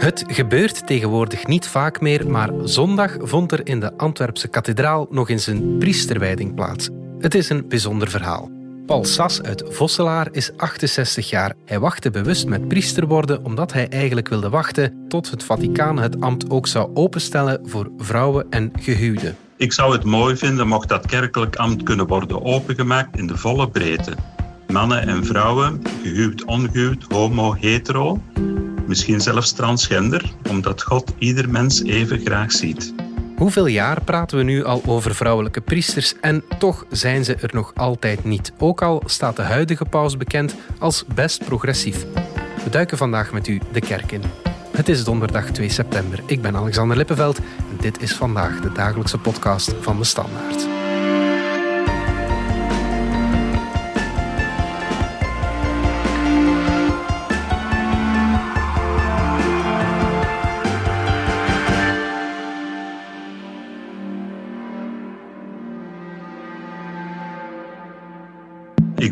Het gebeurt tegenwoordig niet vaak meer, maar zondag vond er in de Antwerpse kathedraal nog eens een priesterwijding plaats. Het is een bijzonder verhaal. Paul Sas uit Vosselaar is 68 jaar. Hij wachtte bewust met priester worden omdat hij eigenlijk wilde wachten tot het Vaticaan het ambt ook zou openstellen voor vrouwen en gehuwden. Ik zou het mooi vinden mocht dat kerkelijk ambt kunnen worden opengemaakt in de volle breedte. Mannen en vrouwen, gehuwd, ongehuwd, homo, hetero, misschien zelfs transgender, omdat God ieder mens even graag ziet. Hoeveel jaar praten we nu al over vrouwelijke priesters en toch zijn ze er nog altijd niet, ook al staat de huidige paus bekend als best progressief. We duiken vandaag met u de kerk in. Het is donderdag 2 september. Ik ben Alexander Lippenveld en dit is vandaag de dagelijkse podcast van de Standaard.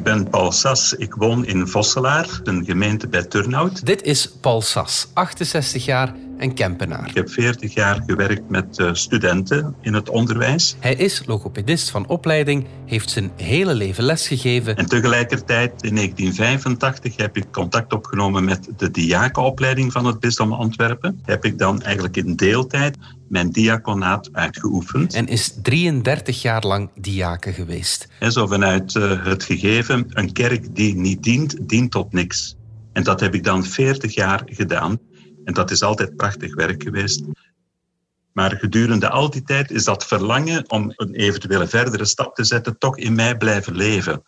Ben Paul Sas, ik woon in Vosselaar, een gemeente bij Turnhout. Dit is Paul Sas, 68 jaar en Kempenaar. Ik heb 40 jaar gewerkt met eh, studenten in het onderwijs. Hij is logopedist van opleiding, heeft zijn hele leven lesgegeven. En tegelijkertijd, in 1985, heb ik contact opgenomen met de diakenopleiding van het bisdom Antwerpen. Heb ik dan eigenlijk in deeltijd mijn diaconaat uitgeoefend. En is 33 jaar lang diaken geweest. En zo vanuit uh, het gegeven, een kerk die niet dient, dient tot niks. En dat heb ik dan 40 jaar gedaan. En dat is altijd prachtig werk geweest. Maar gedurende al die tijd is dat verlangen om een eventuele verdere stap te zetten toch in mij blijven leven.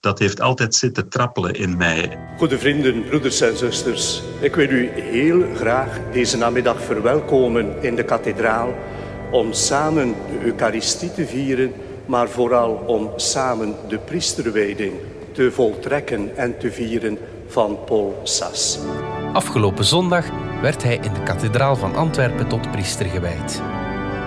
Dat heeft altijd zitten trappelen in mij. Goede vrienden, broeders en zusters, ik wil u heel graag deze namiddag verwelkomen in de kathedraal om samen de Eucharistie te vieren, maar vooral om samen de priesterwijding te voltrekken en te vieren van Paul Sas. Afgelopen zondag werd hij in de kathedraal van Antwerpen tot priester gewijd.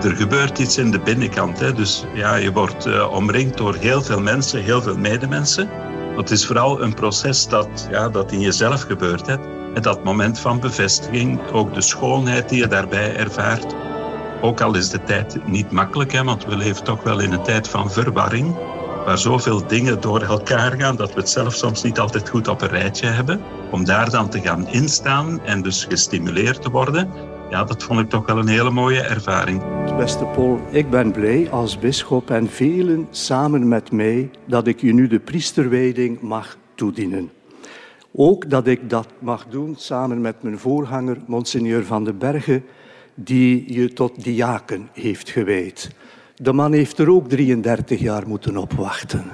Er gebeurt iets in de binnenkant. Hè? Dus ja, je wordt uh, omringd door heel veel mensen, heel veel medemensen. Het is vooral een proces dat, ja, dat in jezelf gebeurt. Hè? En dat moment van bevestiging, ook de schoonheid die je daarbij ervaart. Ook al is de tijd niet makkelijk, hè, want we leven toch wel in een tijd van verwarring waar zoveel dingen door elkaar gaan dat we het zelf soms niet altijd goed op een rijtje hebben. Om daar dan te gaan instaan en dus gestimuleerd te worden, ja, dat vond ik toch wel een hele mooie ervaring. Beste Paul, ik ben blij als bisschop en velen samen met mij dat ik je nu de priesterwijding mag toedienen. Ook dat ik dat mag doen samen met mijn voorganger, Monseigneur van den Bergen, die je tot diaken heeft gewijd. De man heeft er ook 33 jaar moeten opwachten.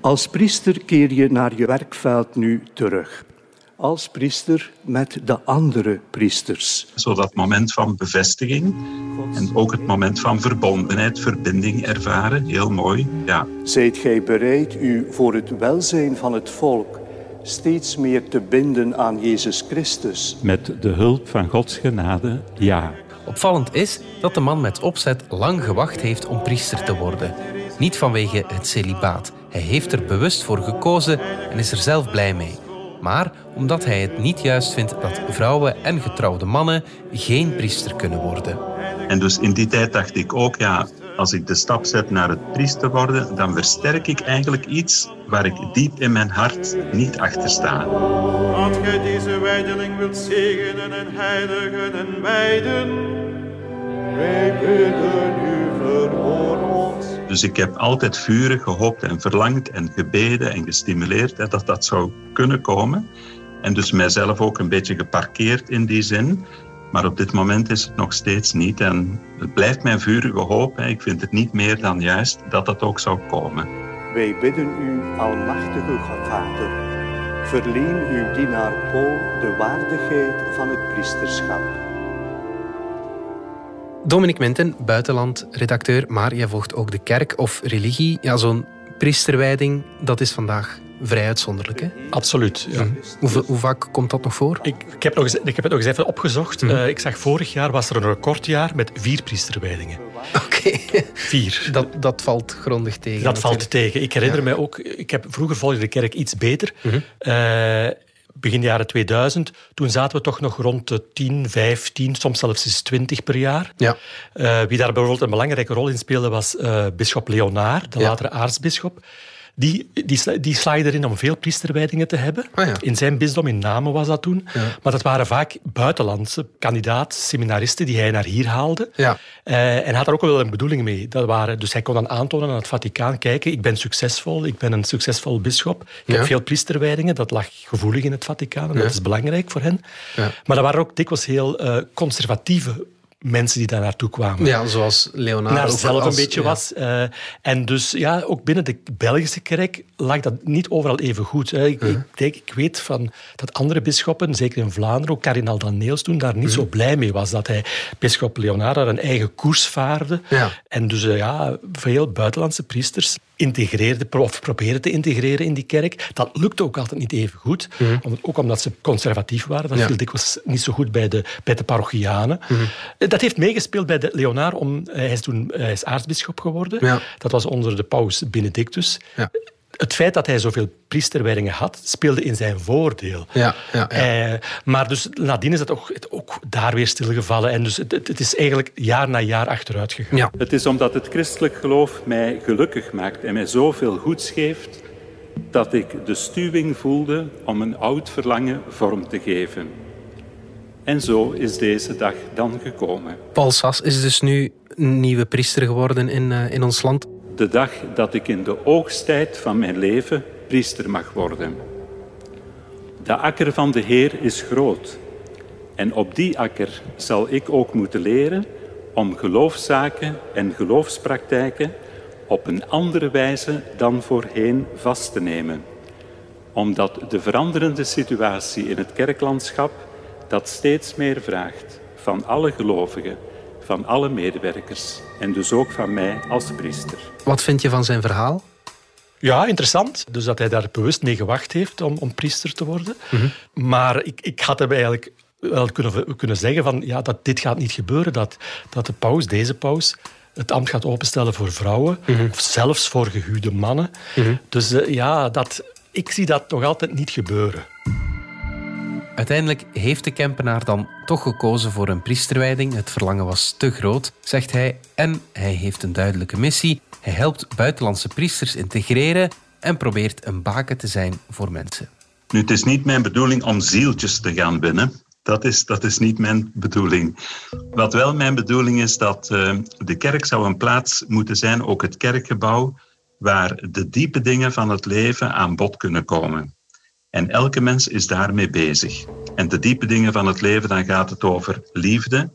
Als priester keer je naar je werkveld nu terug. Als priester met de andere priesters. Zo dat moment van bevestiging en ook het moment van verbondenheid, verbinding ervaren. Heel mooi, ja. Zijt gij bereid u voor het welzijn van het volk steeds meer te binden aan Jezus Christus? Met de hulp van Gods genade, ja. Opvallend is dat de man met opzet lang gewacht heeft om priester te worden. Niet vanwege het celibaat. Hij heeft er bewust voor gekozen en is er zelf blij mee. Maar omdat hij het niet juist vindt dat vrouwen en getrouwde mannen geen priester kunnen worden. En dus in die tijd dacht ik ook, ja, als ik de stap zet naar het priester worden, dan versterk ik eigenlijk iets waar ik diep in mijn hart niet achter sta. Want gij deze wijdeling wilt zegenen en heiligen en wijden, wij bidden u verhoor ons. Dus ik heb altijd vurig gehoopt en verlangd en gebeden en gestimuleerd hè, dat dat zou kunnen komen. En dus mijzelf ook een beetje geparkeerd in die zin. Maar op dit moment is het nog steeds niet. En het blijft mijn vurige hoop. Hè. Ik vind het niet meer dan juist dat dat ook zou komen. Wij bidden u, Almachtige Vader, verleen uw dienaar Paul de waardigheid van het priesterschap. Dominic Minten, buitenlandredacteur, maar jij volgt ook de kerk of religie. Ja, zo'n priesterwijding, dat is vandaag vrij uitzonderlijk. Hè? Absoluut. Ja. Mm. Hoe, hoe, vaak komt dat nog voor? Ik, ik, heb, nog eens, ik heb het nog eens even opgezocht. Mm. Uh, ik zag vorig jaar was er een recordjaar met vier priesterwijdingen. Oké. Okay. Vier. Dat, dat valt grondig tegen. Dat natuurlijk. valt tegen. Ik herinner ja. me ook, ik heb, vroeger volgde de kerk iets beter. Mm -hmm. uh, begin jaren 2000, toen zaten we toch nog rond de 10, 15, soms zelfs eens 20 per jaar. Ja. Uh, wie daar bijvoorbeeld een belangrijke rol in speelde was uh, bisschop Leonard, de Ja. latere aartsbisschop. Die, die, die slaagde erin om veel priesterwijdingen te hebben. Ah, ja. In zijn bisdom, in Namen was dat toen. Maar dat waren vaak buitenlandse kandidaat, seminaristen die hij naar hier haalde. Ja. Eh, en hij had daar ook wel een bedoeling mee. Dat waren, dus hij kon dan aantonen aan het Vaticaan, kijk, ik ben succesvol, ik ben een succesvol bisschop. Ik heb veel priesterwijdingen, dat lag gevoelig in het Vaticaan en dat is belangrijk voor hen. Ja. Maar er waren ook dikwijls heel eh, conservatieve mensen die daar naartoe kwamen ja, zoals Leonard naar ook zelf een beetje was. Eh, en dus ja, ook binnen de Belgische kerk lag dat niet overal even goed. hè. Ik, ik, denk, ik weet van dat andere bisschoppen, zeker in Vlaanderen, ook kardinaal Daneels toen, daar niet zo blij mee was. Dat hij, bisschop Leonard, daar een eigen koers vaarde. Ja. En dus eh, ja, veel buitenlandse priesters integreerde of probeerden te integreren in die kerk. Dat lukte ook altijd niet even goed. Om- ook omdat ze conservatief waren. Dat Ja. viel dikwijls niet zo goed bij de, bij de parochianen. Eh, Dat heeft meegespeeld bij de Leonard. Om, eh, hij is toen hij is aartsbisschop geworden. Ja. Dat was onder de paus Benedictus. Ja. Het feit dat hij zoveel priesterwijdingen had, speelde in zijn voordeel. Ja, ja, ja. Eh, maar dus nadien is dat ook, het ook daar weer stilgevallen. En dus het, het- is eigenlijk jaar na jaar achteruit gegaan. Ja. Het is omdat het christelijk geloof mij gelukkig maakt en mij zoveel goeds geeft, dat ik de stuwing voelde om een oud verlangen vorm te geven. En zo is deze dag dan gekomen. Paul Sas is dus nu een nieuwe priester geworden in, eh, in ons land. De dag dat ik in de oogsttijd van mijn leven priester mag worden. De akker van de Heer is groot. En op die akker zal ik ook moeten leren om geloofszaken en geloofspraktijken op een andere wijze dan voorheen vast te nemen. Omdat de veranderende situatie in het kerklandschap dat steeds meer vraagt van alle gelovigen, van alle medewerkers en dus ook van mij als priester. Wat vind je van zijn verhaal? Ja, interessant. Dus dat hij daar bewust mee gewacht heeft om, om priester te worden. Maar ik, ik had hem eigenlijk wel kunnen, kunnen zeggen van, ja, dat dit gaat niet gebeuren. Dat, dat de paus, deze paus, het ambt gaat openstellen voor vrouwen. Of zelfs voor gehuwde mannen. Dus eh, ja, dat, ik zie dat nog altijd niet gebeuren. Uiteindelijk heeft de Kempenaar dan toch gekozen voor een priesterwijding. Het verlangen was te groot, zegt hij. En hij heeft een duidelijke missie. Hij helpt buitenlandse priesters integreren en probeert een baken te zijn voor mensen. Nu, het is niet mijn bedoeling om zieltjes te gaan winnen. Dat is, dat is niet mijn bedoeling. Wat wel mijn bedoeling is, dat eh, de kerk zou een plaats moeten zijn, ook het kerkgebouw, waar de diepe dingen van het leven aan bod kunnen komen. En elke mens is daarmee bezig. En de diepe dingen van het leven, dan gaat het over liefde,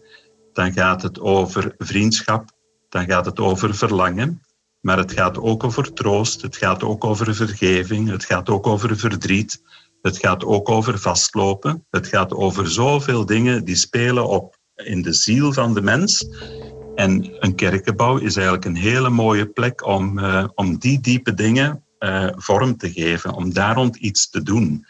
dan gaat het over vriendschap, dan gaat het over verlangen, maar het gaat ook over troost, het gaat ook over vergeving, het gaat ook over verdriet, het gaat ook over vastlopen, het gaat over zoveel dingen die spelen op in de ziel van de mens. En een kerkgebouw is eigenlijk een hele mooie plek om, eh, om die diepe dingen eh, vorm te geven, om daar rond iets te doen.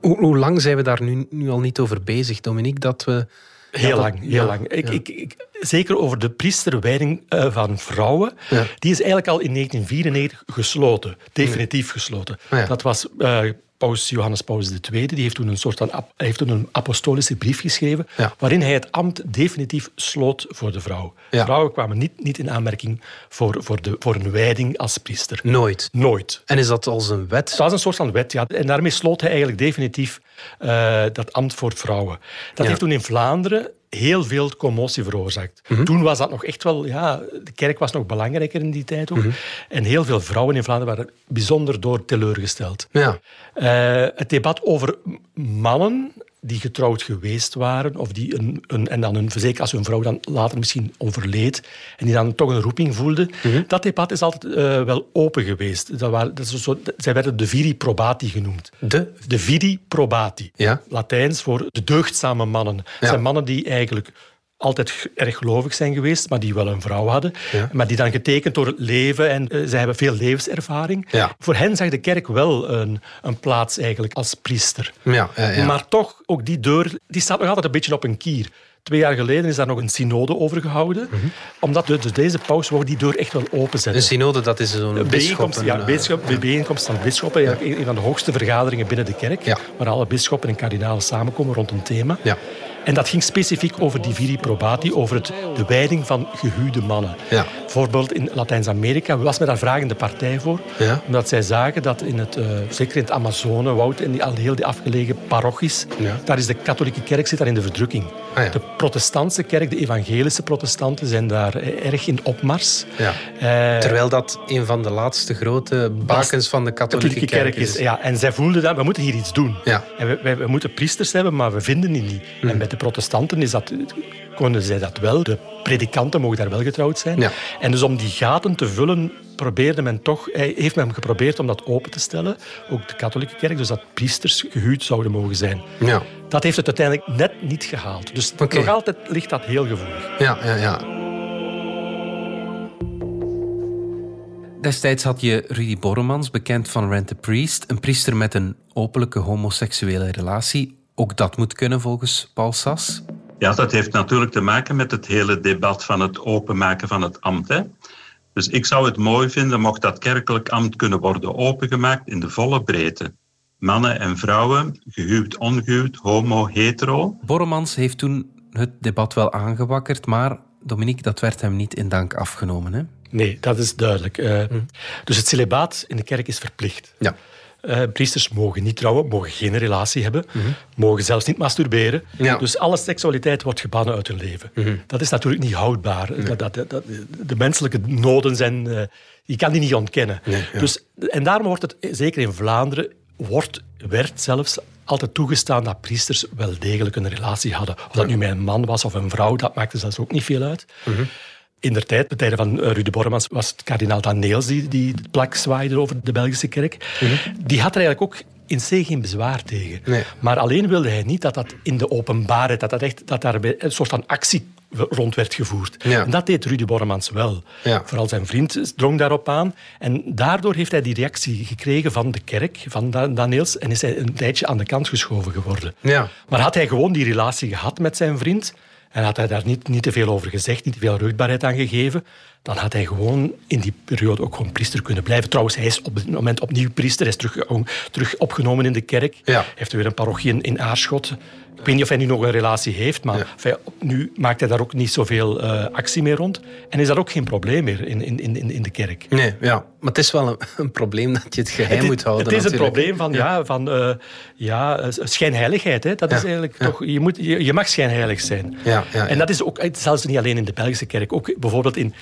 Hoe, hoe lang zijn we daar nu, nu al niet over bezig, Dominique? Dat we... Heel Ja, dat- lang, heel ja, lang. Ik, ja. ik, ik, zeker over de priesterwijding eh, van vrouwen. Ja. Die is eigenlijk al in 1994 gesloten. Definitief gesloten. Ja. Dat was eh, paus Johannes Paulus II. Die heeft toen een soort van heeft toen een apostolische brief geschreven. Ja. Waarin hij het ambt definitief sloot voor de vrouw. Ja. Vrouwen kwamen niet, niet in aanmerking voor, voor, de, voor een wijding als priester. Nooit. Nooit. En is dat als een wet? Dat was een soort van wet, ja. En daarmee sloot hij eigenlijk definitief eh, dat ambt voor vrouwen. Dat Ja. heeft toen in Vlaanderen heel veel commotie veroorzaakt. Mhm. Toen was dat nog echt wel... Ja, de kerk was nog belangrijker in die tijd ook. Mhm. En heel veel vrouwen in Vlaanderen waren bijzonder door teleurgesteld. Ja. Eh, het debat over mannen die getrouwd geweest waren, of die een, een, en dan een, zeker als hun vrouw dan later misschien overleed, en die dan toch een roeping voelden, Mhm. dat debat is altijd eh, wel open geweest. Dat waren, dat is soort, zij werden de viri probati genoemd. De? De viri probati. Ja. Latijns voor de deugdzame mannen. Ja. zijn mannen die eigenlijk altijd erg gelovig zijn geweest, maar die wel een vrouw hadden. Ja. Maar die dan getekend door het leven en eh, zij hebben veel levenservaring. Ja. Voor hen zag de kerk wel een, een plaats eigenlijk als priester. Ja, ja, ja. Maar toch, ook die deur die staat nog altijd een beetje op een kier. Twee jaar geleden is daar nog een synode over gehouden. Omdat dus deze paus wou die deur echt wel openzetten. Een synode, dat is zo'n Een bijeenkomst, ja, eh, bijeenkomst, een bijeenkomst van bisschoppen. Eigenlijk Een van de hoogste vergaderingen binnen de kerk. Ja. Waar alle bisschoppen en kardinalen samenkomen rond een thema. Ja. En dat ging specifiek over die viri probati, over het, de wijding van gehuwde mannen. Ja. Bijvoorbeeld in Latijns-Amerika was men daar vragende partij voor. Ja. Omdat zij zagen dat in het, eh, zeker in het Amazonewoud en die, al heel die afgelegen parochies, Ja. daar is de katholieke kerk zit daar in de verdrukking. Ah. De protestantse kerk, de evangelische protestanten, zijn daar eh, erg in opmars. Ja. Eh, Terwijl dat een van de laatste grote bakens van de katholieke, katholieke kerk is. Ja, en zij voelden dat, we moeten hier iets doen. Ja. En we, we moeten priesters hebben, maar we vinden die niet. Hmm. En de protestanten is dat, konden zij dat wel. De predikanten mogen daar wel getrouwd zijn. Ja. En dus om die gaten te vullen, probeerde men toch, eh, heeft men geprobeerd om dat open te stellen. Ook de katholieke kerk, dus dat priesters gehuwd zouden mogen zijn. Ja. Dat heeft het uiteindelijk net niet gehaald. Dus Oké. nog altijd ligt dat heel gevoelig. Ja, ja, ja. Destijds had je Rudy Borremans, bekend van Rent the Priest, een priester met een openlijke homoseksuele relatie. Ook dat moet kunnen volgens Paul Sas. Ja, dat heeft natuurlijk te maken met het hele debat van het openmaken van het ambt. Hè. Dus ik zou het mooi vinden mocht dat kerkelijk ambt kunnen worden opengemaakt in de volle breedte. Mannen en vrouwen, gehuwd, ongehuwd, homo, hetero. Borremans heeft toen het debat wel aangewakkerd, maar Dominique, dat werd hem niet in dank afgenomen. Hè? Nee, dat is duidelijk. Eh, Dus het celibaat in de kerk is verplicht. Ja. Eh, priesters mogen niet trouwen, mogen geen relatie hebben, mogen zelfs niet masturberen. Ja. Dus alle seksualiteit wordt gebannen uit hun leven. Dat is natuurlijk niet houdbaar. Dat, dat, dat, de menselijke noden zijn... eh, je kan die niet ontkennen. Nee, ja. dus, en daarom wordt het, zeker in Vlaanderen, wordt, werd zelfs altijd toegestaan dat priesters wel degelijk een relatie hadden. Of dat nu met een man was of een vrouw, dat maakte zelfs ook niet veel uit. In der tijd, de tijden van eh, Ruud de Borremans, was het kardinaal Daneels die, die de plak zwaaide over de Belgische kerk. Die had er eigenlijk ook in C geen bezwaar tegen. Nee. Maar alleen wilde hij niet dat dat in de openbaarheid, dat, dat, echt, dat daar een soort van actie rond werd gevoerd. Ja. En dat deed Rudy Borremans wel. Ja. Vooral zijn vriend drong daarop aan. En daardoor heeft hij die reactie gekregen van de kerk, van Da- Daneels, en is hij een tijdje aan de kant geschoven geworden. Ja. Maar had hij gewoon die relatie gehad met zijn vriend en had hij daar niet, niet te veel over gezegd, niet te veel rugbaarheid aan gegeven, dan had hij gewoon in die periode ook gewoon priester kunnen blijven. Trouwens, hij is op dit moment opnieuw priester. Hij is terug, terug opgenomen in de kerk. Ja. Hij heeft weer een parochie in, in Aarschot. Ik weet niet of hij nu nog een relatie heeft, maar Ja. enfin, nu maakt hij daar ook niet zoveel eh, actie meer rond. En is dat ook geen probleem meer in, in, in, in de kerk. Nee, ja. Maar het is wel een, een probleem dat je het geheim Het, moet houden. het is een probleem van, ja. van eh, ja, schijnheiligheid. Hè. Dat is eigenlijk toch, je, moet, je, je mag schijnheilig zijn. Ja. En dat is ook eh, zelfs niet alleen in de Belgische kerk. Ook bijvoorbeeld in,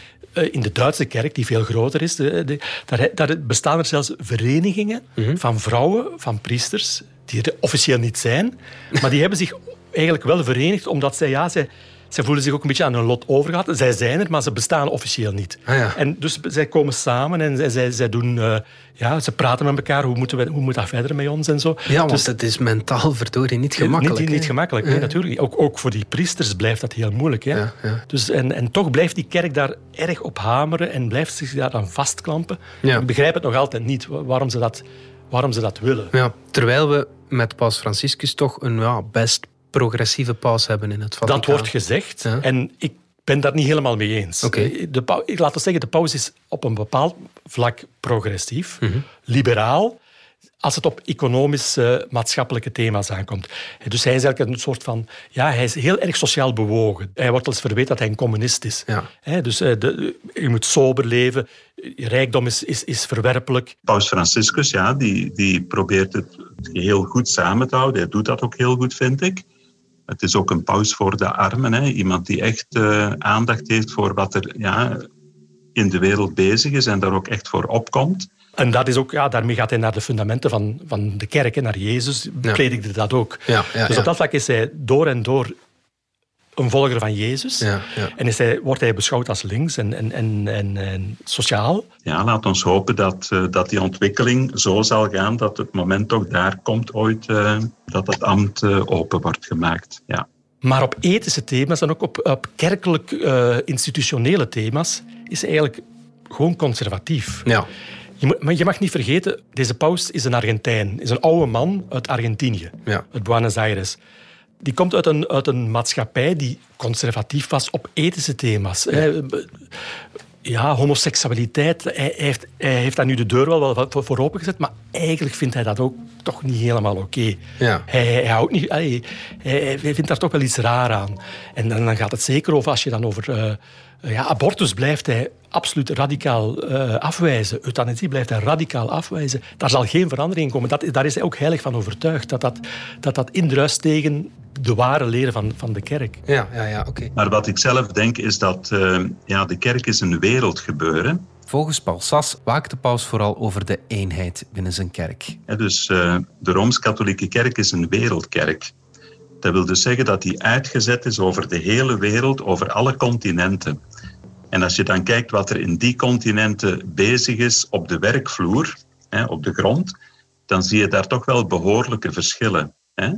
in de Duitse kerk, die veel groter is. De, de- daar, daar bestaan er zelfs verenigingen Mhm. van vrouwen, van priesters, die er officieel niet zijn. Maar die hebben zich eigenlijk wel verenigd, omdat zij, ja, zij, zij voelen zich ook een beetje aan hun lot overgehad. Zij zijn er, maar ze bestaan officieel niet. Ah, ja. En dus zij komen samen en zij, zij, zij doen, eh, ja, ze praten met elkaar. Hoe, moeten we, hoe moet dat verder met ons en zo? Ja, want Dus- het is mentaal verdorie niet gemakkelijk. niet, niet gemakkelijk, nee, natuurlijk. Ook, ook voor die priesters blijft dat heel moeilijk. Hè? Ja, ja. Dus, en, en toch blijft die kerk daar erg op hameren en blijft zich daar aan vastklampen. Ik begrijp het nog altijd niet wa- waarom ze dat, waarom ze dat willen. Ja, terwijl we met paus Franciscus toch een ja, best progressieve paus hebben in het Vaticaan. Dat wordt gezegd Ja. en ik ben daar niet helemaal mee eens. Oké. De pau- ik laat het zeggen, de paus is op een bepaald vlak progressief, Mhm. liberaal, als het op economische, maatschappelijke thema's aankomt. Dus hij is eigenlijk een soort van... Ja, hij is heel erg sociaal bewogen. Hij wordt wel eens verweten dat hij een communist is. Ja. Hè, Dus eh, de, je moet sober leven, je rijkdom is, is, is verwerpelijk. Paus Franciscus, ja, die, die probeert het heel goed samen te houden. Hij doet dat ook heel goed, vind ik. Het is ook een paus voor de armen. Hè. Iemand die echt eh, aandacht heeft voor wat er ja, in de wereld bezig is en daar ook echt voor opkomt. En dat is ook, ja, daarmee gaat hij naar de fundamenten van, van de kerk, hè, naar Jezus, Ja. predikte dat ook. Ja, ja, dus ja. op dat vlak is hij door en door een volger van Jezus. Ja, ja. En is hij, wordt hij beschouwd als links en, en, en, en, en sociaal. Ja, laat ons hopen dat, eh, dat die ontwikkeling zo zal gaan dat het moment ook daar komt ooit eh, dat het ambt eh, open wordt gemaakt. Ja. Maar op ethische thema's en ook op, op kerkelijk eh, institutionele thema's is hij eigenlijk gewoon conservatief. Ja. Je, moet, maar je mag niet vergeten, deze paus is een Argentijn. Is een oude man uit Argentinië, Ja. uit Buenos Aires. die komt uit een, uit een maatschappij die conservatief was op ethische thema's. Ja, homoseksualiteit, hij heeft, hij heeft daar nu de deur wel voor, voor opengezet, maar eigenlijk vindt hij dat ook toch niet helemaal oké. Ja. Hij, hij, houdt niet, hij, hij, vindt daar toch wel iets raar aan. En dan, dan gaat het zeker over, als je dan over uh, ja, abortus blijft hij absoluut radicaal uh, afwijzen. Euthanasie blijft hij radicaal afwijzen. Daar zal geen verandering in komen. Dat, daar is hij ook heilig van overtuigd. Dat dat, dat, dat indruist tegen de ware leren van, van de kerk. Ja, ja, ja oké. Maar wat ik zelf denk is dat uh, ja, de kerk is een wereldgebeuren. Volgens Paul Sas waakt de paus vooral over de eenheid binnen zijn kerk. Ja, dus uh, de Rooms-Katholieke Kerk is een wereldkerk. Dat wil dus zeggen dat die uitgezet is over de hele wereld, over alle continenten. En als je dan kijkt wat er in die continenten bezig is op de werkvloer, hè, op de grond, dan zie je daar toch wel behoorlijke verschillen. Hè.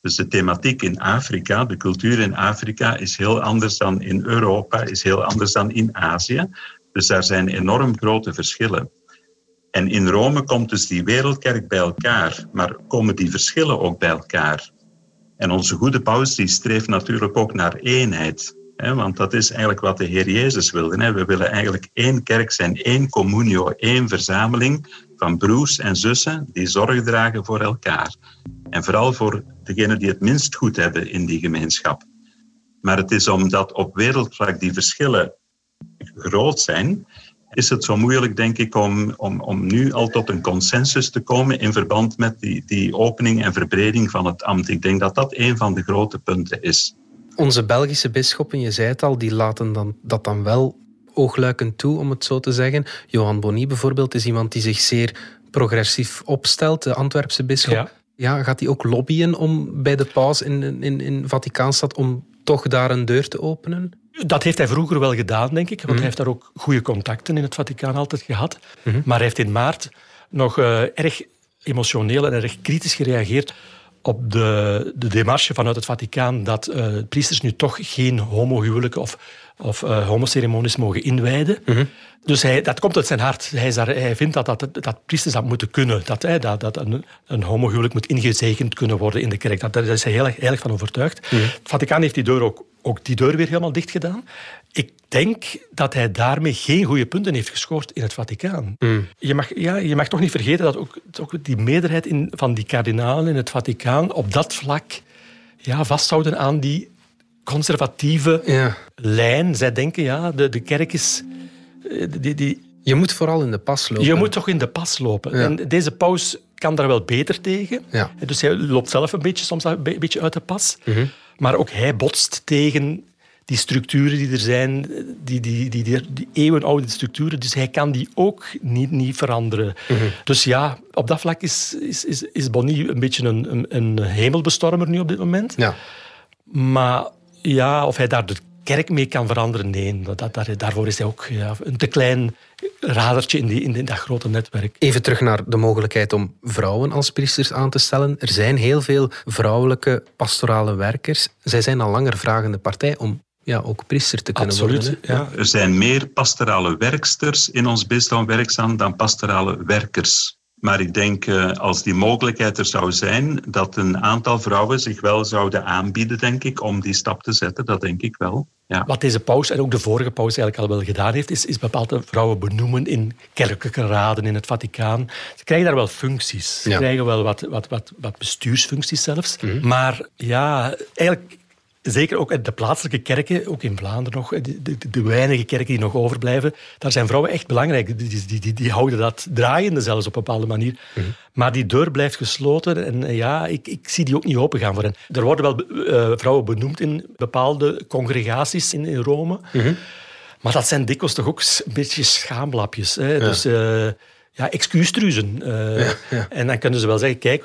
Dus de thematiek in Afrika, de cultuur in Afrika, is heel anders dan in Europa, is heel anders dan in Azië. Dus daar zijn enorm grote verschillen. En in Rome komt dus die wereldkerk bij elkaar, maar komen die verschillen ook bij elkaar? En onze goede paus die streeft natuurlijk ook naar eenheid. Hè, want dat is eigenlijk wat de Heer Jezus wilde. Hè. We willen eigenlijk één kerk zijn, één communio, één verzameling van broers en zussen die zorg dragen voor elkaar. En vooral voor degenen die het minst goed hebben in die gemeenschap. Maar het is omdat op wereldvlak die verschillen groot zijn, is het zo moeilijk, denk ik, om, om, om nu al tot een consensus te komen in verband met die, die opening en verbreding van het ambt. Ik denk dat dat een van de grote punten is. Onze Belgische bisschoppen, je zei het al, die laten dan, dat dan wel oogluikend toe, om het zo te zeggen. Johan Bonny bijvoorbeeld is iemand die zich zeer progressief opstelt, de Antwerpse bisschop. Ja. ja gaat hij ook lobbyen om bij de paus in, in, in Vaticaanstad om toch daar een deur te openen? Dat heeft hij vroeger wel gedaan, denk ik. Want hij mhm. heeft daar ook goede contacten in het Vaticaan altijd gehad. Mhm. Maar hij heeft in maart nog uh, erg emotioneel en erg kritisch gereageerd op de, de demarche vanuit het Vaticaan dat uh, priesters nu toch geen homohuwelijken of, of uh, homoceremonies mogen inwijden. Mhm. Dus hij, dat komt uit zijn hart. Hij, daar, hij vindt dat, dat, dat priesters dat moeten kunnen. Dat, hij, dat, dat een, een homohuwelijk moet ingezegend kunnen worden in de kerk. Dat, daar is hij heel erg, heel erg van overtuigd. Mhm. Het Vaticaan heeft die deur ook, ook die deur weer helemaal dicht gedaan. Ik denk dat hij daarmee geen goede punten heeft gescoord in het Vaticaan. Mm. Je, mag, ja, je mag toch niet vergeten dat ook, ook die meerderheid in, van die kardinalen in het Vaticaan op dat vlak ja, vasthouden aan die conservatieve ja. lijn. Zij denken, ja, de, de kerk is... Eh, die, die, je moet vooral in de pas lopen. Je moet toch in de pas lopen. En deze paus kan daar wel beter tegen. Ja. Dus hij loopt zelf een beetje, soms een beetje uit de pas. Mhm. Maar ook hij botst tegen die structuren die er zijn, die, die, die, die, eeuwenoude structuren, dus hij kan die ook niet, niet veranderen. Mhm. Dus ja, op dat vlak is, is, is, is Bonny een beetje een, een, een hemelbestormer nu op dit moment. Ja. Maar ja, of hij daar de kerk mee kan veranderen, nee. Dat, daar, daarvoor is hij ook ja, een te klein radertje in, die, in dat grote netwerk. Even terug naar de mogelijkheid om vrouwen als priesters aan te stellen. Er zijn heel veel vrouwelijke pastorale werkers. Zij zijn al langer vragende partij om ja, ook priester te kunnen Absoluut, worden. Ja. Er zijn meer pastorale werksters in ons bisdom werkzaam dan pastorale werkers. Maar ik denk, eh, als die mogelijkheid er zou zijn, dat een aantal vrouwen zich wel zouden aanbieden, denk ik, om die stap te zetten. Dat denk ik wel. Ja. Wat deze paus en ook de vorige paus eigenlijk al wel gedaan heeft, is, is bepaalde vrouwen benoemen in kerkelijke raden in het Vaticaan. Ze krijgen daar wel functies. Ze krijgen wel wat, wat, wat, wat bestuursfuncties zelfs. Mhm. Maar ja, eigenlijk Zeker ook de plaatselijke kerken, ook in Vlaanderen nog, de, de, de, weinige kerken die nog overblijven, daar zijn vrouwen echt belangrijk. Die, die, die, die houden dat draaiende zelfs op een bepaalde manier. Mhm. Maar die deur blijft gesloten en eh, ja, ik, ik zie die ook niet opengaan voor hen. Er worden wel uh, vrouwen benoemd in bepaalde congregaties in, in Rome. Mhm. Maar dat zijn dikwijls toch ook een beetje schaamlapjes. Hè? Dus uh, ja, excuustruzen. ja. En dan kunnen ze wel zeggen, kijk,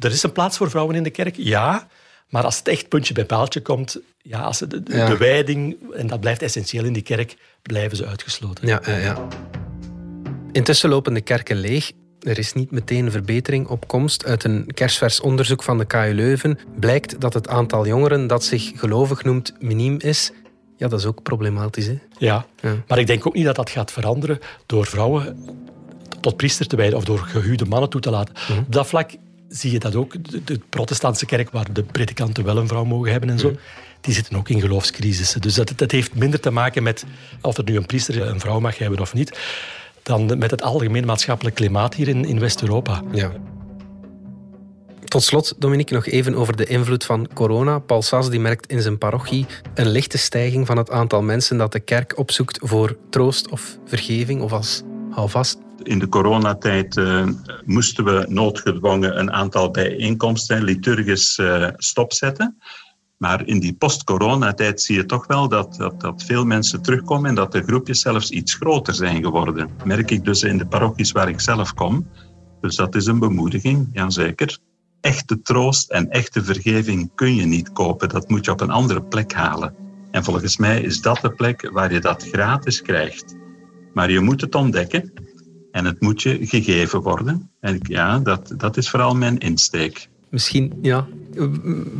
er is een plaats voor vrouwen in de kerk. Ja, maar als het echt puntje bij paaltje komt, ja, als de, de, de, wijding, en dat blijft essentieel in die kerk, blijven ze uitgesloten. Ja, ja, ja. Intussen lopen de kerken leeg. Er is niet meteen verbetering op komst. Uit een kerstvers onderzoek van de KU Leuven blijkt dat het aantal jongeren dat zich gelovig noemt miniem is. Ja, dat is ook problematisch. Hè? Ja, ja. maar ik denk ook niet dat dat gaat veranderen door vrouwen tot priester te wijden of door gehuwde mannen toe te laten. Mhm. Op dat vlak zie je dat ook. De, protestantse kerk, waar de predikanten wel een vrouw mogen hebben en zo, mhm. die zitten ook in geloofscrisissen. Dus dat, dat heeft minder te maken met of er nu een priester een vrouw mag hebben of niet, dan met het algemeen maatschappelijk klimaat hier in, in West-Europa. Ja. Tot slot, Dominique, nog even over de invloed van corona. Paul Sas die merkt in zijn parochie een lichte stijging van het aantal mensen dat de kerk opzoekt voor troost of vergeving of als houvast. In de coronatijd uh, moesten we noodgedwongen een aantal bijeenkomsten liturgisch uh, stopzetten. Maar in die post-coronatijd zie je toch wel dat, dat, dat, veel mensen terugkomen en dat de groepjes zelfs iets groter zijn geworden. Merk ik dus in de parochies waar ik zelf kom. Dus dat is een bemoediging, ja zeker echte troost en echte vergeving kun je niet kopen. Dat moet je op een andere plek halen. En volgens mij is dat de plek waar je dat gratis krijgt. Maar je moet het ontdekken en het moet je gegeven worden. En ja, dat, dat is vooral mijn insteek. Misschien, ja,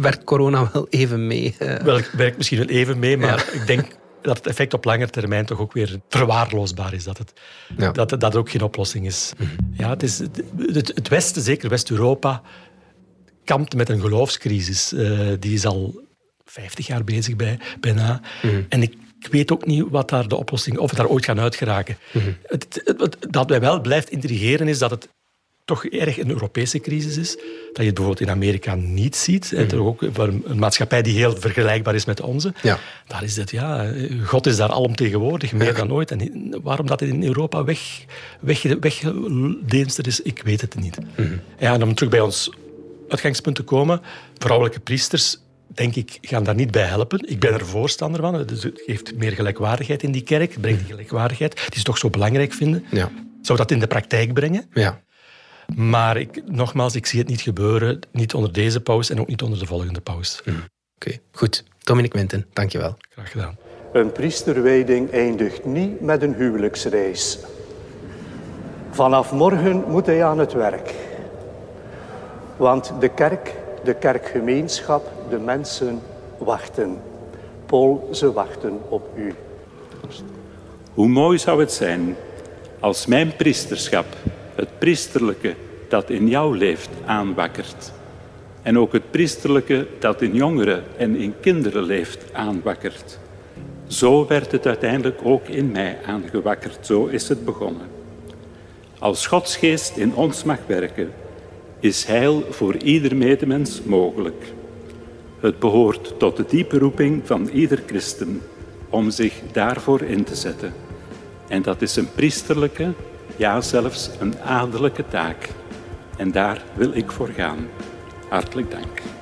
werkt corona wel even mee? Wel, werkt misschien wel even mee, maar ik denk dat het effect op lange termijn toch ook weer verwaarloosbaar is. Dat het, dat, dat ook geen oplossing is. Mhm. Ja, het, is het, het Westen, zeker West-Europa, kampt met een geloofscrisis. Uh, die is al 50 jaar bezig bij, bijna. Mm. En ik weet ook niet wat daar de oplossing, of we daar ooit gaan uitgeraken. Mm. Het, dat mij wel blijft intrigeren is dat het toch erg een Europese crisis is. Dat je het bijvoorbeeld in Amerika niet ziet. Mm. ook een maatschappij die heel vergelijkbaar is met onze. Ja. Daar is het, ja, God is daar alomtegenwoordig, meer dan ooit. En waarom dat in Europa weg, weg, is, ik weet het niet. Ja, en om terug bij ons uitgangspunten komen. Vrouwelijke priesters, denk ik, gaan daar niet bij helpen. Ik ben er voorstander van. Het geeft meer gelijkwaardigheid in die kerk. Het brengt die gelijkwaardigheid, die ze toch zo belangrijk vinden. Ja. Zou dat in de praktijk brengen? Ja. Maar ik, nogmaals, ik zie het niet gebeuren. Niet onder deze paus en ook niet onder de volgende paus. Hm. Oké, goed. Dominic Winten, dankjewel. Graag gedaan. Een priesterwijding eindigt niet met een huwelijksreis. Vanaf morgen moet hij aan het werk. Want de kerk, de kerkgemeenschap, de mensen wachten. Paul, ze wachten op u. Hoe mooi zou het zijn als mijn priesterschap, het priesterlijke dat in jou leeft, aanwakkert. En ook het priesterlijke dat in jongeren en in kinderen leeft, aanwakkert. Zo werd het uiteindelijk ook in mij aangewakkerd. Zo is het begonnen. Als Godsgeest in ons mag werken, is heil voor ieder medemens mogelijk. Het behoort tot de diepe roeping van ieder christen om zich daarvoor in te zetten. En dat is een priesterlijke, ja zelfs een adellijke taak. En daar wil ik voor gaan. Hartelijk dank.